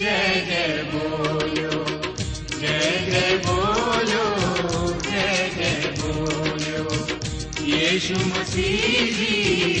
जय बोलो जय जय बोलो ज बोलो येषु मि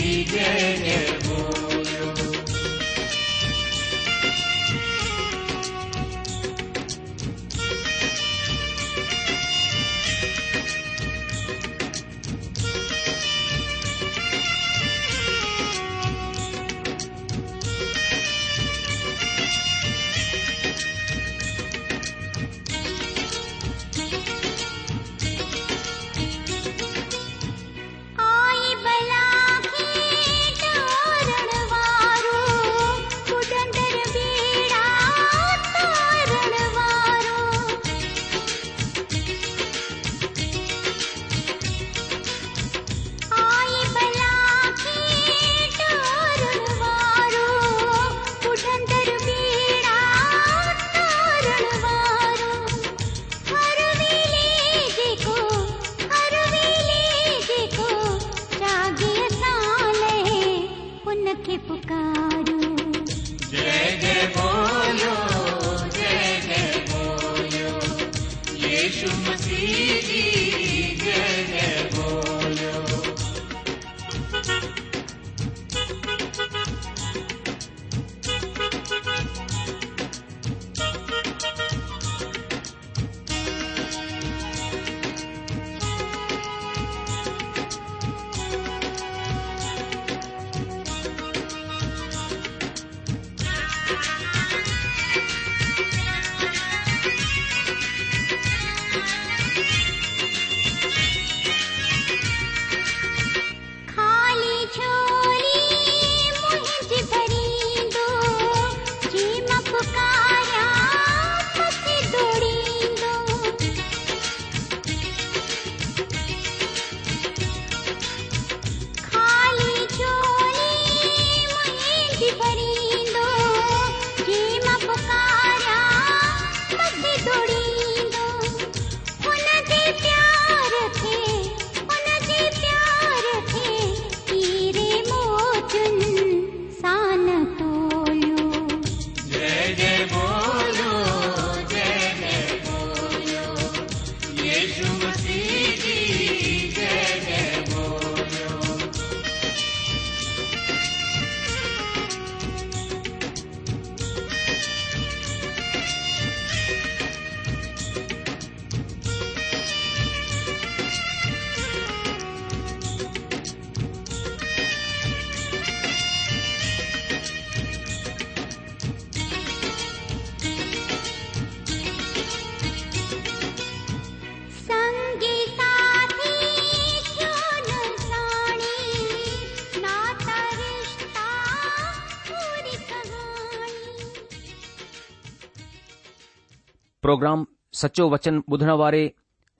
प्रोग्राम सचो वचन ॿुधण वारे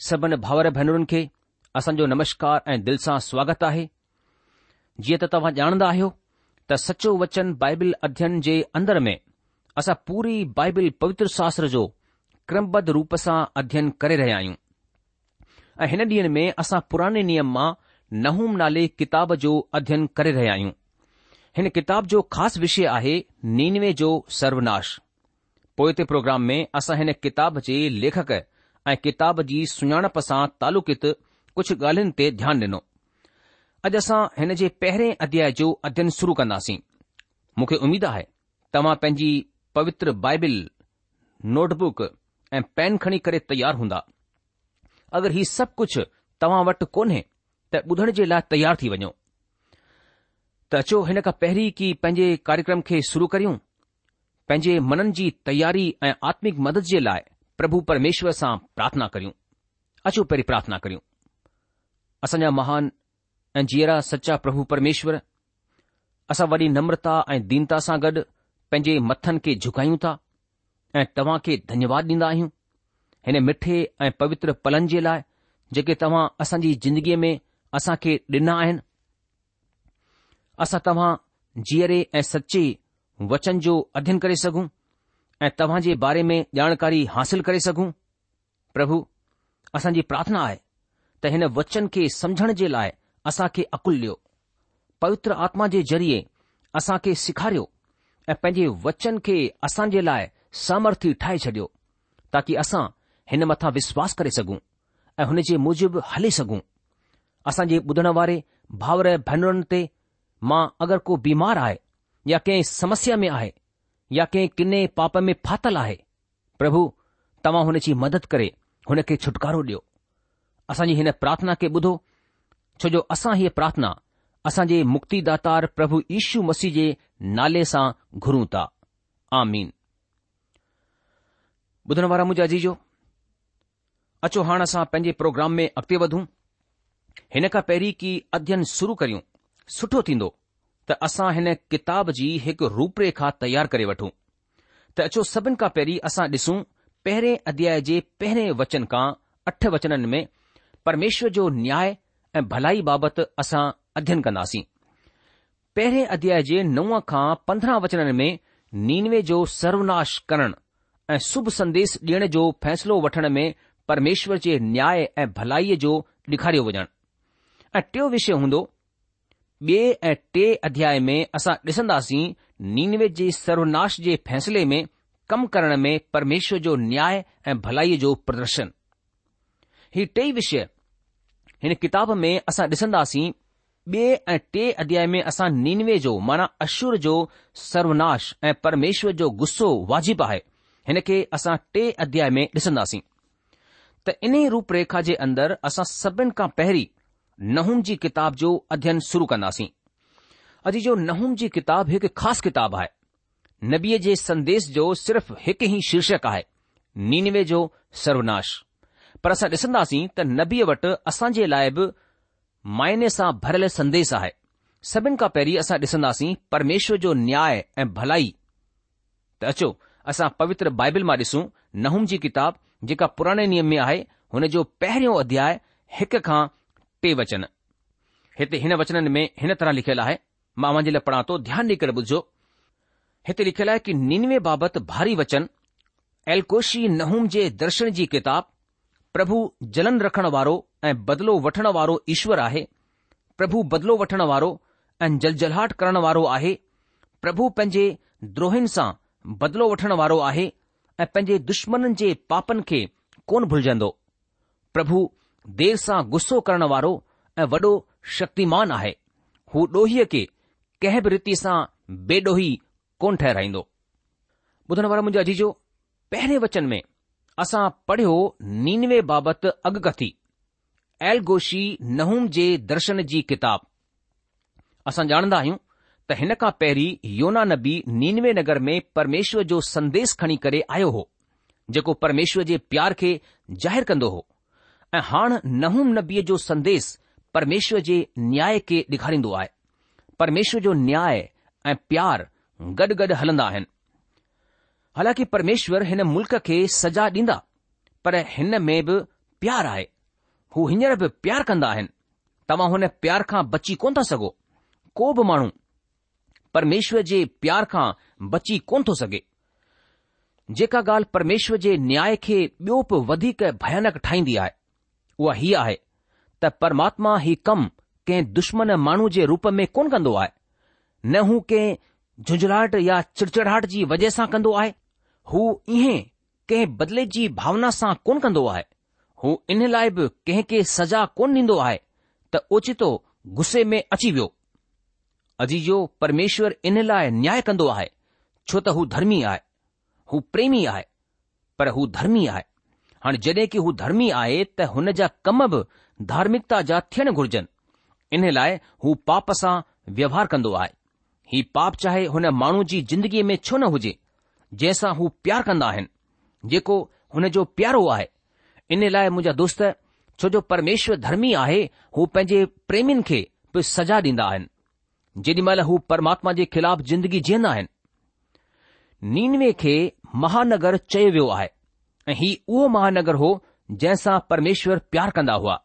सभिनी भाउर भेनरुनि खे असांजो नमस्कार ऐं दिलि सां स्वागत आहे जीअं त तव्हां ॼाणंदा आहियो त सचो वचन बाइबिल अध्ययन जे अंदर में असां पूरी बाइबिल पवित्र शास्त्र जो क्रमबद्ध रूप सां अध्यन करे रहिया आहियूं ऐं हिन ॾींहनि में असां पुराणे नियम मां नहूम नाले किताब जो अध्यन करे रहिया आहियूं हिन किताब जो ख़ासि विषय आहे नीनवे जो सर्वनाश पोए ते प्रोग्राम में असां हिन किताब जे लेखक ऐं किताब जी सुञाणप सां तालुकित कुझु ॻाल्हियुनि ते ध्यानु ॾिनो अॼु असां हिन जे पहिरें अध्याय जो अध्यन शुरू कंदासीं मूंखे उमीद आहे तव्हां पंहिंजी पवित्र बाइबिल नोटबुक ऐं पेन खणी करे तयार हूंदा अगरि हीउ सभु कुझु तव्हां वटि कोन्हे त ॿुधण जे लाइ तयार थी वञो त अचो हिन खां पहिरीं की पंहिंजे कार्यक्रम खे शुरू करियूं पंहिंजे मननि जी तयारी ऐं आत्मिक मदद जे लाइ प्रभु परमेश्वर सां प्रार्थना करियूं अचो पहिरीं प्रार्थना करियूं असांजा महान ऐं जीअरा सचा प्रभु परमेश्वर असां वॾी नम्रता ऐं दीनता सां गॾु पंहिंजे मथनि खे झुकायूं था ऐं तव्हां खे धन्यवाद ॾींदा आहियूं हिन मिठे ऐं पवित्र पलनि जे लाइ जेके तव्हां असांजी जिंदगीअ में असां खे ॾिना आहिनि असां तव्हां जीअरे ऐं सचे वचन जो अध्यन करे सघूं ऐं तव्हां जे बारे में ॼाणकारी हासिल करे सघूं प्रभु असांजी प्रार्थना आहे त हिन वचन खे सम्झण जे लाइ असां खे अकुल ॾियो पवित्र आत्मा जे ज़रिये असां खे सेखारियो ऐं पंहिंजे वचन खे असां जे लाइ सामर्थी ठाहे छॾियो ताकी असां हिन मथा विश्वास करे सघूं ऐं हुन जे मूजिबि हले सघूं असांजे ॿुधण वारे भावर भेनरुनि ते मां अगरि को बीमार आहे या कंहिं समस्या में आहे या कंहिं किने पाप में फाथल आहे प्रभु तव्हां हुन जी मदद करे हुन खे छुटकारो ॾियो असांजी हिन प्रार्थना खे ॿुधो छो जो असां हीअ प्रार्थना असांजे मुक्तिदातार प्रभु यीशु मसीह जे नाले सां घुरूं था आमीन ॿुधण वारा मुंहिंजा अजीजो अचो हाणे असां पंहिंजे प्रोग्राम में अॻिते वधूं हिन खां पहिरीं की अध्यन शुरू करियूं सुठो थींदो त असां हिन किताब जी हिकु रूपरेखा तयार करे वठूं त अचो सभिनि खां पहिरीं असां ॾिसूं पहिरें अध्याय जे पहिरें वचन खां अठ वचननि में परमेश्वर जो न्याय ऐं भलाई बाबति असां अध्यन कंदासीं पहिरें अध्याय जे नव खां पंद्रहं वचननि में नीनवे जो सर्वनाश करण ऐं शुभ संदेश ॾियण जो फ़ैसिलो वठण में परमेश्वर जे न्याय ऐं भलाईअ जो ॾेखारियो वञणु ऐं टियों विषय हूंदो ॿिए ऐं टे अध्याय में असां ॾिसंदासीं नीनवे जे सर्वनाश जे फैसले में कम करण में परमेश्वर जो न्याय ऐं भलाईअ जो प्रदर्शन ही टई विषय हिन किताब में असां ॾिसंदासीं ॿिए ऐं टे अध्याय में असां नीनवे जो माना अशुर जो सर्वनाश ऐं परमेश्वर जो गुस्सो वाजिबु आहे हिन खे असां टे अध्याय में ॾिसंदासीं त इन ई रूप रेखा जे अंदरि असां सभिनि खां पहिरीं नहूम जी किताब जो अध्ययन शुरू कंदासीं अॼु जो नहूम जी किताबु हिकु ख़ासि किताबु आहे नबीअ जे संदेश जो सिर्फ़ हिकु ई शीर्षक आहे निनवे जो सर्वनाश पर असां ॾिसंदासीं त नबीअ वटि असां जे लाइ बि माइने सां भरियलु संदेश आहे सभिनि खां पहिरीं असां ॾिसंदासीं परमेश्वर जो न्याय ऐं भलाई त अचो असां पवित्र बाइबिल मां ॾिसूं नहूम जी किताब जेका पुराणे नियम में आहे हुन जो पहिरियों अध्याय हिक खां टे वचन हिते हिन वचननि में हिन तरह लिखियलु आहे मां मुंहिंजे लाइ पढ़ा थो ध्यानु ॾेई करे ॿुधो हिते लिखियलु आहे की निनवे बाबति भारी वचन एलकोशी नहूम जे दर्शन जी किताब प्रभु जलन रखण वारो ऐं बदिलो वठण वारो ईश्वर आहे प्रभु बदिलो वठण वारो ऐं जलजल्हाट करण वारो आहे प्रभु पंहिंजे द्रोहिनि सां बदिलो वठण वारो आहे ऐं पंहिंजे दुश्मन जे पापनि खे कोन भुलजंदो प्रभु देर सां गुस्सो करण वारो ऐं वॾो शक्तिमान आहे हू डोहीअ खे कंहिं बि रीति सां बेडोही कोन ठहिराईंदो ॿुधण वारो मुंहिंजो अजीजो पहिरें वचन में असां पढ़ियो नीनवे बाबति अॻकथी एल नहूम जे दर्शन जी किताब असां ॼाणंदा आहियूं त हिन खां पहिरीं योना नबी नीनवे नगर में परमेश्वर जो संदेस खणी करे आयो हो जेको परमेश्वर जे प्यार खे ज़ाहिरु कंदो हो ऐं हाणे नहूम नबीअ जो संदेस परमेश्वर जे न्याय खे ॾेखारींदो आहे परमेश्वर जो न्याय ऐं प्यार गॾु गॾु हलंदा आहिनि हालांकि परमेश्वर हिन मुल्क़ खे सजा ॾींदा पर हिन में बि प्यार आहे हू हींअर बि प्यार कंदा आहिनि तव्हां हुन प्यार खां बची कोन था सघो को बि माण्हू परमेश्वर जे प्यार खां बची कोन थो सघे जेका ॻाल्हि परमेश्वर जे न्याय खे ॿियो बि वधीक भयानक ठाहींदी आहे उहा हीअ आहे त परमात्मा ही कमु कंहिं दुश्मन माण्हू जे रूप में कोन कंदो आहे न हू कंहिं झुंझलाहट या चिड़चिड़ाहट जी वजह सां कंदो आहे हू इहे कंहिं बदिले जी भावना सां कोन कंदो आहे हू इन लाइ बि कंहिंखे सजा कोन ॾींदो आहे त ओचितो गुसे में अची वियो अजीजो परमेश्वर इन लाइ न्याय कन्दो आहे छो त हू धर्मीय आहे हू प्रेमी आहे पर हू धर्मी आहे हाणे जॾहिं की हू धर्मी आहे त हुन जा कम बि धार्मिकता जा थियण घुर्जनि इन लाइ हू पाप सां व्यवहार कंदो आहे ही पाप चाहे हुन माण्हू जी जिंदगीअ में छो न हुजे जंहिंसां हू प्यार कंदा आहिनि जेको हुन जो प्यारो आहे इन लाइ मुंहिंजा दोस्त छो जो परमेश्वर धर्मी आहे हू पंहिंजे प्रेमीनि खे बि सजा ॾींदा आहिनि जेॾी महिल हू परमात्मा जे ख़िलाफ़ ज़िंदगी जीअंदा आहिनि नीनवे खे महानगर चयो वियो आहे ऐं ही उहो महानगर हो जंहिंसां परमेश्वर प्यार कंदो हुआ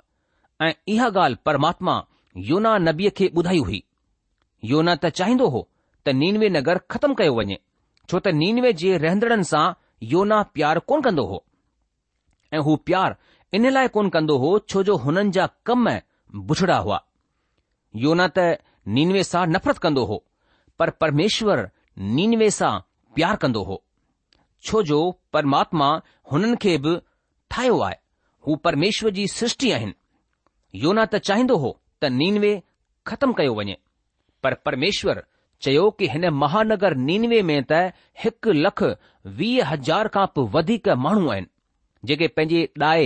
ऐं इहा ॻाल्हि परमात्मा योना नबीअ खे ॿुधाई हुई योना त चाहींदो हो त नीनवे नगर ख़त्मु कयो वञे छो त नीनवे जे रहंदड़नि सां योना प्यार कोन कंदो हो ऐं हू प्यार इन लाइ कोन कंदो हो छो जो हुननि जा कम बुछड़ा हुआ योना त नीनवे सां नफ़रत कंदो हो परमेश्वर नीनवे सां प्यार कंदो हो छो जो परमात्मा हुननि खे बि ठाहियो आहे हू परमेश्वर जी सृष्टि आहिनि योना त चाहींदो हो त नीनवे ख़तम कयो वञे पर परमेश्वर चयो कि हिन महानगर नीनवे में त हिकु लख वीह हज़ार खां पोइ वधीक माण्हू आहिनि जेके पंहिंजे दाए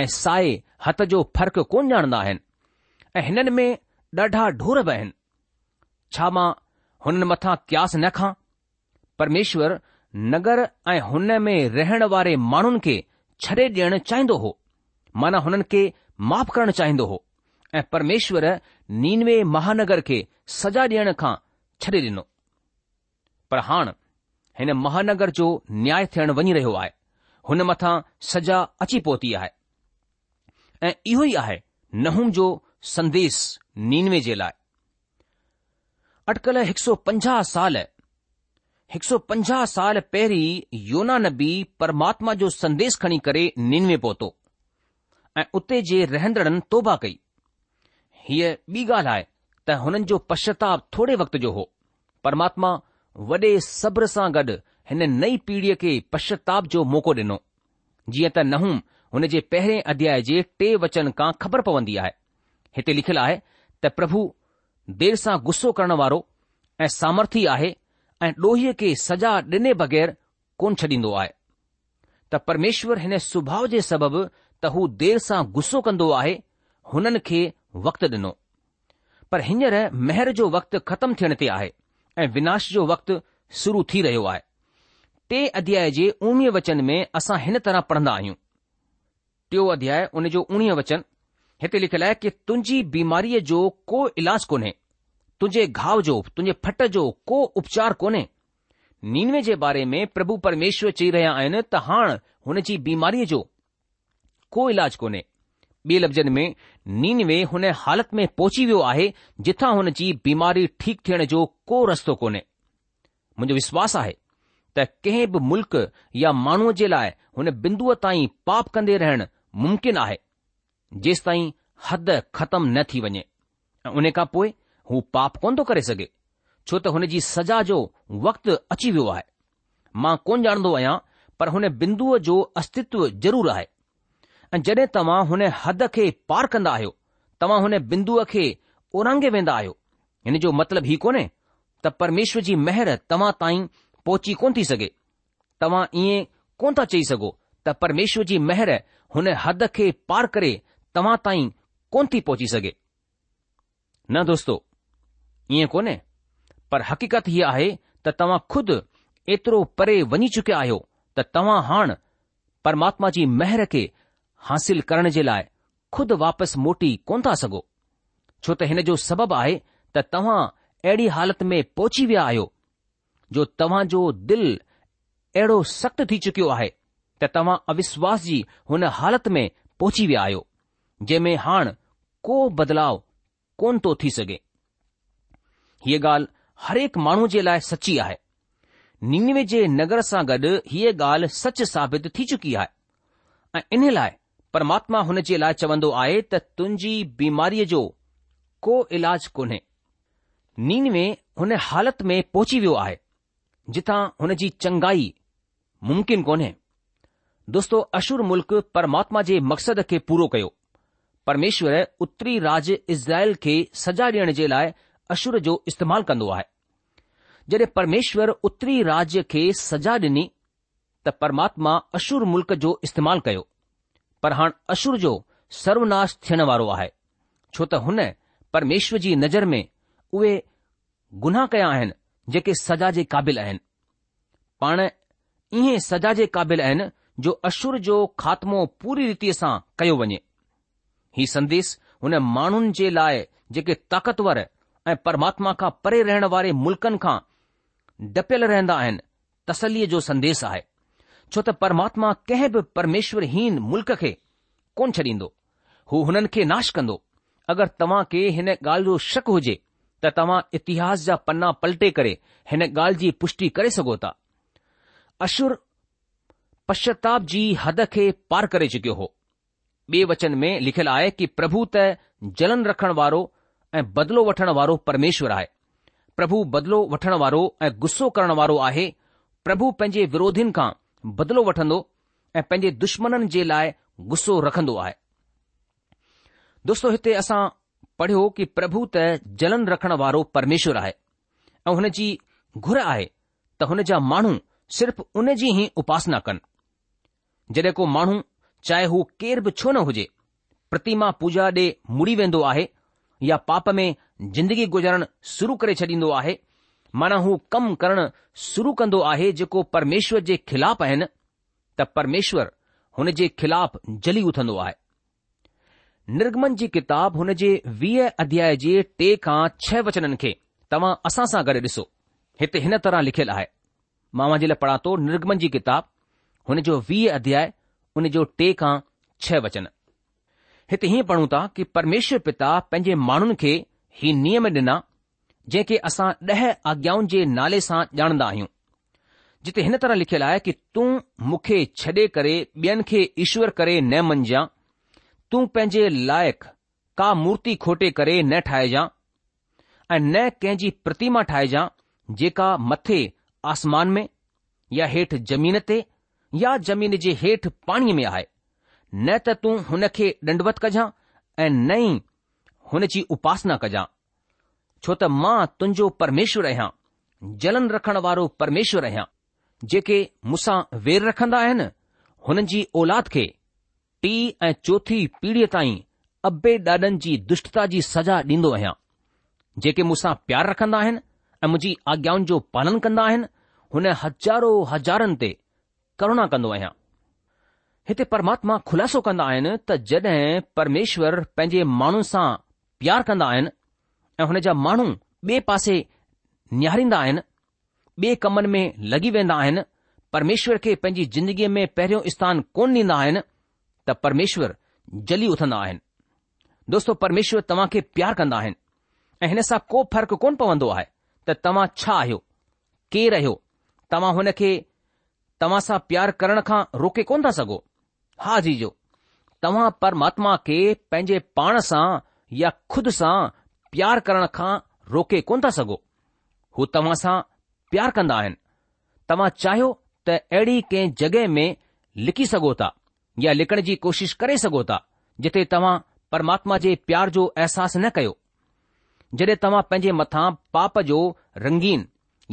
ऐं साए हथ जो फ़र्क़ु कोन ॼाणंदा आहिनि ऐं हिननि में ॾाढा ढोर बि आहिनि छा मां हुननि मथां क्यास न खां परमेश्वर नगर ऐं हुन में रहण वारे माण्हुनि खे छॾे ॾियणु चाहींदो हो माना हुननि खे माफ़ु करणु चाहींदो हो ऐं परमेश्वरु नीनवे महानगर खे सजा ॾियण खां छॾे ॾिनो पर हाणे हिन महानगर जो न्याय थियणु वञी रहियो आहे हुन मथां सजा अची पहुती आहे ऐं इहो ई आहे जो संदेस नीनवे जे लाइ हिकु सौ पंजाह साल हिकु सौ पंजाह साल पहिरीं योना नबी परमात्मा जो संदेश खणी करे निनवे पहुतो ऐं उते जे रहंदड़नि तौबा कई हीअ ॿी ॻाल्हि आहे त हुननि जो पश्चाताप थोरे वक़्त जो हो परमात्मा वॾे सब्र सां गॾु हिन नई पीढ़ीअ खे पश्चाताप जो मौक़ो ॾिनो जीअं त नहं हुन जे पहिरें अध्याय जे टे वचन खां ख़बर पवंदी आहे हिते लिखियलु आहे त प्रभु देर सां गुस्सो करण वारो ऐं सामर्थी आहे ऐं ॾोहीअ खे सजा ॾिने बगैर कोन छॾींदो आहे त परमेश्वर हिन सुभाउ जे सबबि त हू देर सां गुस्सो कंदो आहे हुननि खे वक्तु ॾिनो पर हींअर महर जो वक़्तु ख़तमु थियण ते आहे ऐं विनाश जो वक्तु शुरू थी रहियो आहे टे अध्याय जे उणवीह वचन में असां हिन तरह पढ़ंदा आहियूं टियों अध्याय उन जो उणीह वचन हिते लिखियलु आहे कि तुंहिंजी बीमारीअ जो को इलाजु कोन्हे तुंहिंजे घाव जो तुंजे फट जो को उपचार कोन्हे निनवे जे बारे में प्रभु परमेश्वर चई रहिया आहिनि त हा हुन जी बीमारीअ जो को इलाज कोन्हे ॿिए लफ़्ज़नि में निनवे हुन हालति में पहुची वियो आहे जिथां हुन जी बीमारी ठीक थियण जो को रस्तो कोन्हे मुंहिंजो विश्वास आहे त कंहिं बि मुल्क़ या माण्हूअ जे लाइ हुन बिदूअ ताईं पाप कंदे रहणु मुम्किन आहे जेंसि ताईं हद ख़तमु न थी वञे ऐं उन खां पोइ हू पाप कोन थो करे सघे छो त हुन जी सज़ा जो वक़्तु अची वियो आहे मां कोन ॼाणंदो आहियां पर हुन बिंदुअ जो अस्तित्व ज़रूर आहे ऐं जड॒हिं तव्हां हुन हद खे पार कंदा आहियो तव्हां हुन बिंदुअ खे ओरांगे वेंदा आहियो हिन जो मतिलब ही कोन्हे त परमेश्वर जी महर तव्हां ताईं पहुची कोन थी सघे तव्हां ई कोन ता चई सघो त परमेश्वर जी महर हुन हद खे पार करे तव्हां ताईं कोन थी पहुची सघे दोस्तो ईअं कोन्हे पर हक़ीक़त हीअ आहे त तव्हां खुदि एतिरो परे वञी चुकिया आहियो त तव्हां हाणे परमात्मा जी मेहर खे हासिल करण जे लाइ खु़द वापसि मोटी कोन था सघो छो त हिन जो सबबु आहे त तव्हां अहिड़ी हालत में पहुची विया आहियो जो तव्हां जो दिलि अहिड़ो सख़्त थी चुकियो आहे त तव्हां अविश्वास जी हुन हालत में पहुची विया आहियो जंहिं हाण को बदिलाव कोन थो थी सघे हीअ ॻाल्हि مانو हिकु माण्हू जे लाइ सची आहे निड़वे जे नगर सां गॾु हीअ ॻाल्हि सच साबित थी चुकी आहे ऐं इन लाइ परमात्मा हुन जे लाइ चवंदो आहे त तुंहिंजी बीमारीअ जो को इलाज कोन्हे निनवे हुन हालति में पहुची वियो आहे जिथां हुन जी चङाई मुम्किन कोन्हे दोस्तो अशुर मुल्क़ परमात्मा जे मक़सद खे पूरो कयो परमेश्वर उत्तरी राज इज़राइल खे सजा डि॒यण जे लाइ अशुर जो इस्तेमालु कंदो आहे जॾहिं परमेश्वर उत्तरी राज्य खे सजा ॾिनी त परमात्मा अशुर मुल्क़ जो इस्तेमालु कयो पर हाणे अशुर जो सर्वनाश थियण वारो आहे छो त हुन परमेश्वर जी नज़र में उहे गुनाह कया आहिनि जेके सजा जे क़ाबिल आहिनि पाण ईअं सजा जे क़ाबिल आहिनि जो अशुर जो ख़ात्मो पूरी रीति सां कयो वञे हीउ संदेस हुन माण्हुनि जे लाइ जेके ताक़तवर ऐं परमात्मा खां परे रहण वारे मुल्कनि खां डपियल रहंदा आहिनि तसलीअ जो संदेश आहे छो त परमात्मा कंहिं बि परमेश्वरहीन मुल्क खे कोन छॾींदो हू हुननि खे नाश कंदो अगरि तव्हां खे हिन ॻाल्हि जो शक हुजे त तव्हां इतिहास जा पन्ना पलटे करे हिन ॻाल्हि जी पुष्टि करे सघो था अशुर पश्चाताप जी हद खे पार करे चुकियो हो ॿिए वचन में लिखियलु आहे कि प्रभु त जलन रखण वारो ऐं बदिलो वठण वारो परमेश्वर आहे प्रभु बदिलो वठण वारो ऐं गुस्सो करण वारो आहे प्रभु पंहिंजे विरोधियुनि खां बदिलो वठंदो ऐं पंहिंजे दुश्मननि जे लाइ गुस्सो रखंदो आहे दोस्तो हिते असां पढ़ियो कि प्रभु त जलन रखण वारो परमेश्वर आहे ऐं हुन जी घुर आहे त हुन जा माण्हू सिर्फ़ उन जी ई उपासना कनि जॾहिं को माण्हू चाहे हू केर बि छो न हुजे प्रतिमा पूजा ॾे मुड़ी वेंदो आहे या पाप में जिंदगी गुजरणु शुरू करे छॾींदो आहे माना हू कम करणु शुरू कंदो आहे जेको परमेश्वर जे खिलाफ़ आहिनि त परमेश्वर हुन जे ख़िलाफ़ जली उथंदो आहे निर्गमन जी किताब हुन जे वीह अध्याय जे टे खां छह वचननि खे तव्हां असां सां गॾु ॾिसो हिते हिन तरह लिखियलु आहे मां जे लाइ पढ़ा थो निर्गमन जी किताब हुन जो वीह अध्याय हुन जो टे खां छह वचन हिते हीअं पढ़ूं था कि परमेश्वर पिता पंहिंजे माण्हुनि खे ही नियम ॾिना जंहिंखे असां ॾह आज्ञाउनि जे नाले सां ॼाणंदा आहियूं जिते हिन तरह लिखियलु आहे कि तूं मूंखे छॾे करे ॿियनि खे ईश्वर करे न मञजां तूं पंहिंजे लाइक़ु का मूर्ति खोटे करे न ठाहिजां ऐं न कंहिंजी प्रतिमा ठाहिजां जेका मथे आसमान में या हेठि जमीन ते या जमीन जे हेठि पाणीअ में आहे न त तूं हुन खे ॾंडवत कजां ऐं न ई हुन जी उपासना कजां छो त मां तुंहिंजो परमेश्वर आहियां जलन रखण वारो परमेश्वर आहियां जेके मूंसां वेर रखंदा आहिनि हुननि जी औलाद खे टी ऐं चोथी पीढ़ीअ ताईं अबे ॾाॾनि जी दुष्टता जी सज़ा ॾींदो आहियां जेके मूंसां प्यार रखंदा आहिनि ऐं मुंहिंजी आज्ञाउनि जो पालन कंदा आहिनि हुन हज़ारो हज़ारनि ते करुणा कंदो आहियां हिते परमात्मा खुलासो कंदा आहिनि त जड॒हिं परमेश्वर पंहिंजे माण्हुनि सां प्यार कंदा आहिनि ऐं हुन जा माण्हू ॿिए पासे निहारींदा आहिनि ॿिए कमनि में लॻी वेंदा आहिनि परमेश्वर खे पंहिंजी जिंदगीअ में पहिरियों स्थान कोन ॾींदा आहिनि त परमेश्वर जली उथंदा आहिनि दोस्तो परमेश्वर तव्हां खे प्यार कंदा आहिनि ऐं हिन सां को फ़र्क़ु कोन पवंदो आहे त तव्हां छा आहियो केरु आहियो तव्हां हुन खे तव्हां सां प्यार करण खां रोके कोन था सघो हा जीजो तव्हां परमात्मा खे पंहिंजे पाण सां या खुद सां प्यार करण खां रोके कोन था सघो हू तव्हां सां प्यार कंदा आहिनि तव्हां चाहियो त अहिड़ी कंहिं जॻहि में लिखी सघो था या लिखण जी कोशिश करे सघो था जिथे तव्हां परमात्मा जे प्यार जो अहसास न कयो जॾहिं तव्हां पंहिंजे मथां पाप जो रंगीन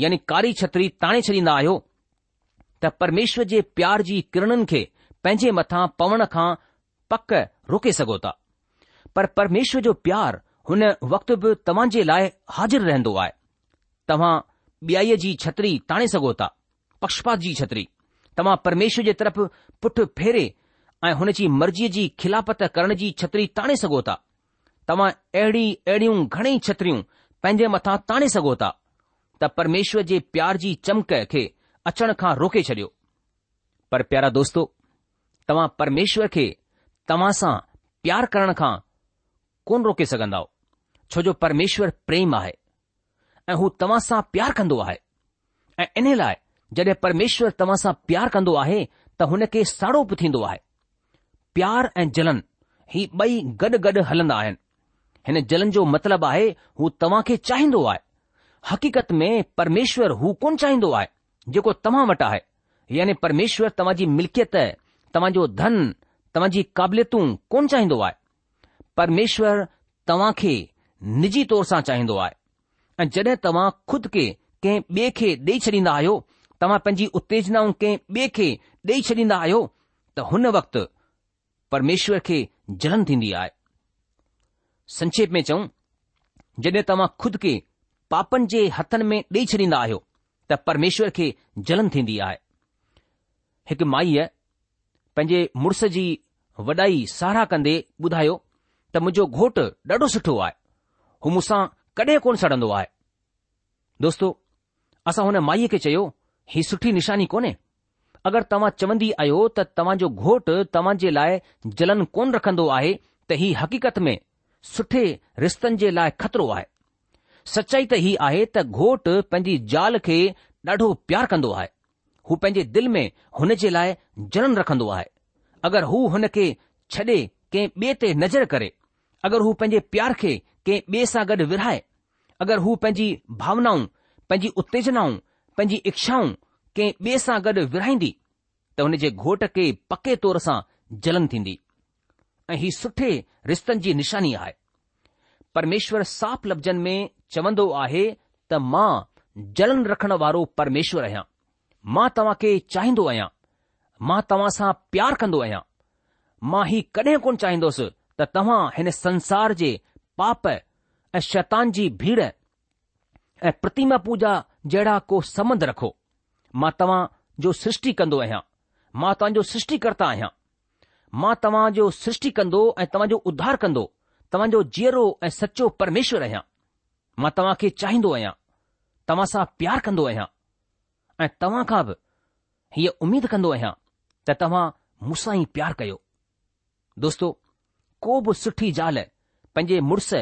यानी कारी छत्री ताणे छॾींदा आहियो त परमेश्वर जे प्यार जी किरणनि खे पंहिंजे मथां पवण खां पक रोके सघो था पर परमेश्वर जो प्यार हुन वक़्तु बि तव्हां जे लाइ हाज़िर रहंदो आहे तव्हां ॿियाईअ जी छतरी ताणे सघो था पक्षपात जी छतरी तव्हां परमेश्वर जे तरफ़ पुठि फेरे ऐं हुन जी मर्ज़ीअ जी खिलापत करण जी छतरी ताणे सघो था तव्हां अहिड़ी अहिड़ियूं घणेई छतरियूं पंहिंजे मथां ताणे सघो था त परमेश्वर जे प्यार जी चमक खे अचण खां रोके छॾियो पर प्यारा दोस्तो तव्हां परमेश्वर खे तव्हां सां प्यार करण खां कोन रोके सघंदव छो जो परमेश्वर प्रेम आहे ऐं हू तव्हां सां प्यार कंदो आहे ऐं इन लाइ जॾहिं परमेश्वर तव्हां सां प्यार कंदो आहे त हुन खे साड़ो बि थींदो आहे प्यार ऐं जलन ही ॿई गॾु गॾु हलंदा आहिनि हिन जलन जो मतिलबु आहे हू तव्हां खे चाहींदो आहे हक़ीक़त में परमेश्वर हू कोन चाहींदो आहे जेको तव्हां वटि आहे यानी परमेश्वर तव्हां जी मिल्कियत तव्हांजो धन तव्हांजी क़ाबिलियतूं कोन चाहींदो आहे परमेश्वर तव्हां खे निजी तौर सां चाहींदो आहे ऐं जॾहिं तव्हां खुद खे कंहिं ॿिए खे ॾेई छॾींदा आहियो तव्हां पंहिंजी उत्तेजनाऊं कंहिं ॿिए खे ॾेई छॾींदा आहियो त हुन वक़्तु परमेश्वर खे जलन थींदी आहे संक्षेप में चऊं जॾहिं तव्हां खुद खे पापनि जे हथनि में ॾेई छॾींदा आहियो त परमेश्वर खे जलन थींदी आहे हिकु माईअ पंहिंजे मुड़ुस जी वॾाई साराह कंदे ॿुधायो त मुंहिंजो घोट ॾाढो सुठो आहे हू मूंसां कॾहिं कोन सड़ंदो आहे दोस्तो असां हुन माईअ खे चयो हीउ सुठी निशानी कोन्हे अगरि तव्हां चवंदी आहियो त तव्हांजो घोट तव्हां जे लाइ जलन कोन रखंदो आहे त ही हक़ीक़त में सुठे रिश्तनि जे लाइ खतरो आहे सचाई त ही आहे त घोट पंहिंजी ज़ाल खे ॾाढो प्यार कंदो आहे हू पंहिंजे दिल में हुन जे लाइ जनन रखंदो आहे अगरि हू हुन खे छॾे कंहिं ॿिए ते नज़र करे अगरि हू पंहिंजे प्यार खे कंहिं ॿिए सां गॾु विराए अगरि हू पंहिंजी भावनाऊं पंहिंजी उत्तेजनाऊं पंहिंजी इच्छाऊं कंहिं ॿिए सां गॾु विराईंदी त हुन जे घोट खे पके तौर सां जलन थींदी ऐं ही सुठे रिश्तनि जी निशानी आहे परमेश्वर साफ़ लफ़्ज़नि में चवंदो आहे त मां जलन रखण वारो परमेश्वर आहियां मां तव्हां खे चाहींदो आहियां मां तव्हां सां प्यार कंदो आहियां मां ही कॾहिं कोन चाहींदोसि त तव्हां हिन संसार जे पाप ऐं शैतान जी भीड़ ऐं प्रतिमा पूजा जहिड़ा को संबंध रखो मां तव्हां जो सृष्टि कंदो आहियां मां तव्हांजो सृष्टिकर्ता आहियां मां तव्हांजो सृष्टि कंदो ऐं तव्हांजो उद्धार कंदो तव्हांजो जीअरो ऐं सचो परमेश्वर आहियां मां तव्हां खे चाहींदो आहियां तव्हां सां प्यार कंदो आहियां ऐं तव्हां खां बि हीअ उमेद कंदो आहियां त तव्हां मूंसां ई प्यारु कयो दोस्तो को बि सुठी ज़ाल पंहिंजे मुड़ुस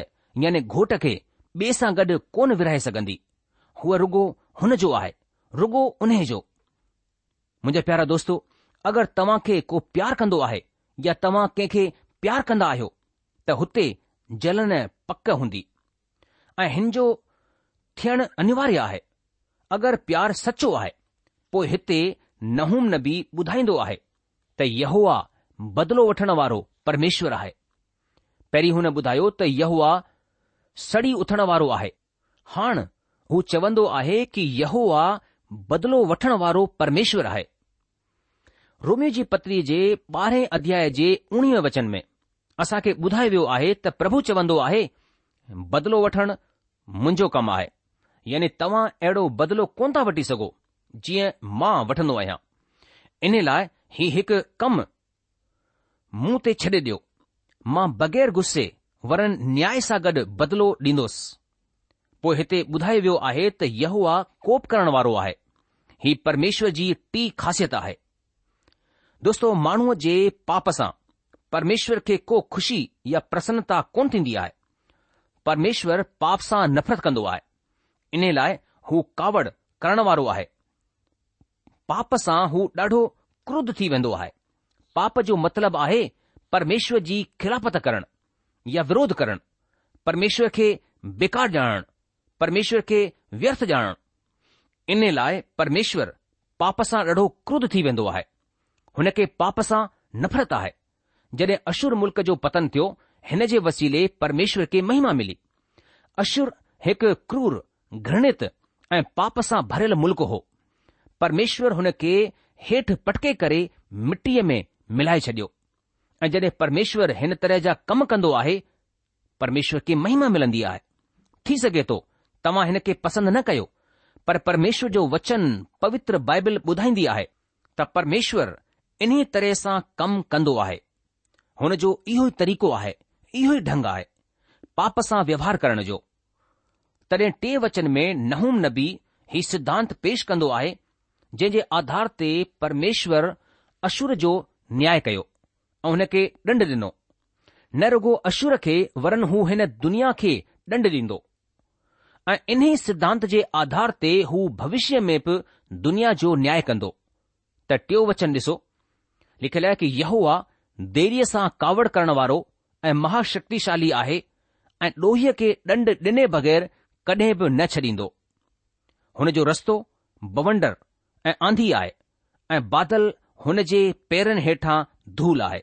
याने घोट खे ॿिए सां गॾु कोन विराए सघंदी हूअ रुगो हुन जो आहे रुगो उन जो मुंहिंजा प्यारा दोस्तो अगरि तव्हां खे को प्यार कंदो आहे या तव्हां कंहिंखे प्यार कंदा आहियो त हुते जलन पक हूंदी ऐं हिन जो थियणु अनिवार्य आहे अगरि प्यारु सचो आहे पोइ हिते नहूम नबी ॿुधाईंदो आहे त यहोआ बदिलो वठणु वारो परमेश्वरु आहे पहिरीं हुन ॿुधायो त यहोआ सड़ी उथण वारो आहे हाण हू चवंदो आहे की यहोआ बदिलो वठणु वारो परमेश्वरु आहे रूमी जी पत्रीअ जे ॿारहें अध्याय जे उणिवीह वचन में असांखे ॿुधायो वियो आहे त प्रभु चवंदो आहे बदिलो वठणु मुंहिंजो कमु आहे यानी तव्हां अहिड़ो बदिलो कोन था वठी सघो जीअं मां वठंदो आहियां इन लाइ हीउ हिकु कमु मुंहं ते छॾे ॾियो मां बगै़र गुस्से वरन न्याय सां गॾु बदिलो ॾींदुसि पोइ हिते ॿुधायो वियो आहे त यहोआ कोप करण वारो आहे ही परमेश्वर जी टी खासियत आहे दोस्तो माण्हूअ जे पाप सां परमेश्वर खे को खुशी या प्रसन्नता कोन थींदी आहे परमेश्वर पाप सां नफ़रत कंदो आहे इन लाइ हू कावड़ करण वारो आहे पाप सां हू ॾाढो क्रूद थी वेंदो आहे पाप जो मतिलबु आहे परमेश्वर जी खिलापत करणु या विरोध करणु परमेश्वर खे बेकार ॼाणणु परमेश्वर खे व्यर्थ ॼाणण इन लाइ परमेश्वरु पाप सां ॾाढो क्रुध थी वेंदो आहे हुन खे पाप सां नफ़रत आहे जॾहिं अशुर मुल्क़ जो पतन थियो हिन जे वसीले परमेश्वर खे महिमा मिली अशुर हिकु क्रूर घृणित ऐं पाप सां भरियलु मुल्क़ हो परमेश्वर हुन खे हेठि पटके करे मिटीअ में मिलाए छडि॒यो ऐं जडे॒ परमेश्वर हिन तरह जा कम कंदो आहे परमेश्वर खे महिमा मिलंदी आहे थी सघे थो तव्हां हिन खे पसंदि न कयो परमेश्वर जो वचन पवित्र बाइबल ॿुधाईंदी आहे त परमेश्वर इन्हीअ तरह सां कमु कन्दो आहे हुन जो इहो ई तरीक़ो आहे इहो ई ढंग आहे पाप सां व्यवहार करण जो तॾहिं टे वचन में नहूम नबी ही सिद्धांत पेश कंदो आहे जंहिं जे आधार ते परमेश्वर अशुर जो न्याय कयो ऐं हुन खे ॾंड ॾिनो न रुगो अशुर खे वरन हू हिन दुनिया खे ॾंड ॾींदो ऐं इन्ही सिद्धांत जे आधार ते हू भविष्य में बि दुनिया जो न्याय कंदो त टियों वचन ॾिसो लिखियलु आहे की इहो आहे देरीअ सां कावड़ करण वारो ऐं महाशक्तिशाली आहे ऐं ॾोहीअ खे ॾंड ॾिने बग़ैर कॾहिं बि न छॾींदो हुन जो रस्तो बवंडर ऐं आंधी आहे ऐं बादल हुन जे पेरनि हेठां धूल आहे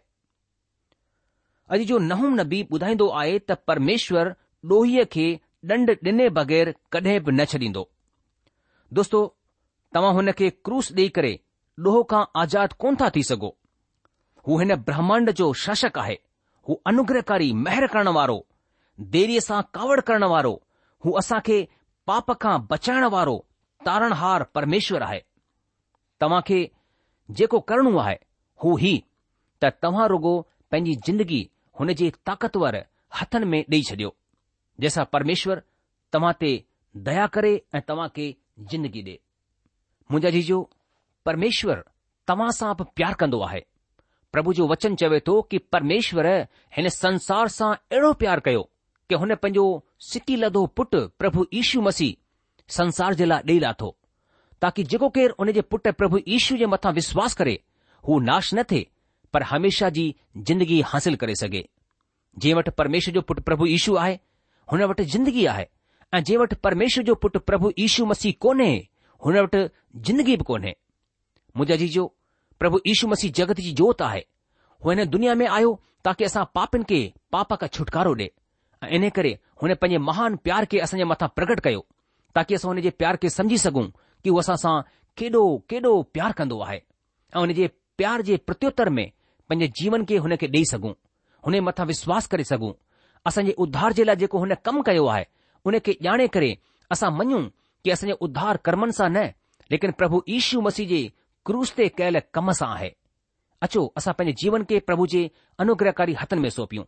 अॼु जो नहूम नबी ॿुधाईंदो आहे त परमेश्वर ॾोहीअ खे ॾंड ॾिने बगैर कॾहिं बि न छॾींदो दोस्तो तव्हां हुन खे क्रूस ॾेई करे ॾोह खां आज़ाद कोन था थी सघो हू हिन ब्रह्मांड जो शासक आहे हू अनुग्रहकारी महिर करण वारो देरीअ सां कावड़ करण वारो हू असां खे पाप खां बचाइण वारो तारणहार परमेश्वर आहे तव्हां खे जेको करणो आहे हू ही त तव्हां रुगो पंहिंजी ज़िंदगी हुन जे ताक़तवर हथनि में ॾेई छॾियो जंहिंसां परमेश्वर तव्हां ते दया करे ऐं तव्हां खे जिंदगी ॾे मुंहिंजा जीजो परमेश्वर तव्हां सां बि प्यार कंदो आहे प्रभु जो वचन चवे थो कि परमेश्वर हिन संसार सां अहिड़ो प्यार कयो के हुन पंहिंजो सिकी लधो पुटु प्रभु यीशू मसीह संसार जे लाइ ॾेई लाथो ताकी जेको केरु हुन जे पुटु प्रभु ईशू जे मथां विश्वास करे हू नाश न थिए पर हमेशा जी जिंदगी हासिल करे सघे जंहिं वटि परमेशु जो पुटु प्रभु यीशु आहे हुन वटि जिंदगी आहे ऐं जंहिं वटि परमेशु जो पुटु प्रभु यीशू मसीह कोन्हे हुन वटि जिंदगी बि कोन्हे मुंहिंजा जी प्रभु यीशू मसीह जगत जी जोति आहे हूअ हिन दुनिया में आयो ताकी असां पापनि खे पापा खां छुटकारो ऐं इन करे हुन पंहिंजे महान प्यार खे असांजे मथां प्रकट कयो ताकी असां हुन जे प्यार खे सम्झी सघूं की उहो असां सां केॾो केॾो प्यारु कंदो आहे ऐं उन जे प्यार जे प्रत्युत्तर में पंहिंजे जीवन खे हुन खे ॾेई सघूं हुन मथां विश्वास करे सघूं असांजे उद्धार जे लाइ जेको हुन कमु कयो आहे उनखे ॼाणे करे असां मञूं कि असांजे उद्धार कर्मनि सां न लेकिन प्रभु ईशू मसीह जे क्रूज़ ते कयल कम सां आहे अचो असां पंहिंजे जीवन खे प्रभु जे अनुग्रहकारी हथनि में सौपियूं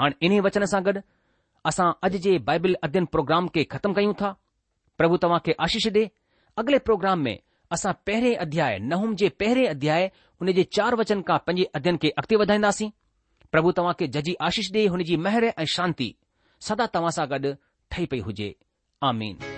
हाणे इन्हे वचन सां गॾु असां अॼु जे बाइबिल अध्यन प्रोग्राम खे ख़तमु कयूं था प्रभु तव्हां खे आशीष ॾे अॻिले प्रोग्राम में असां पहिरें अध्याय नहुम जे पहिरें अध्याय हुन जे चार वचन खां पंजे अध्ययन खे अॻिते वधाईंदासीं प्रभु तव्हां खे जजी आशिष ॾे हुनजी महिरबानी ऐं शांती सदा तव्हां सां गॾु ठही पई हुजे आमीन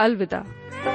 अलविदा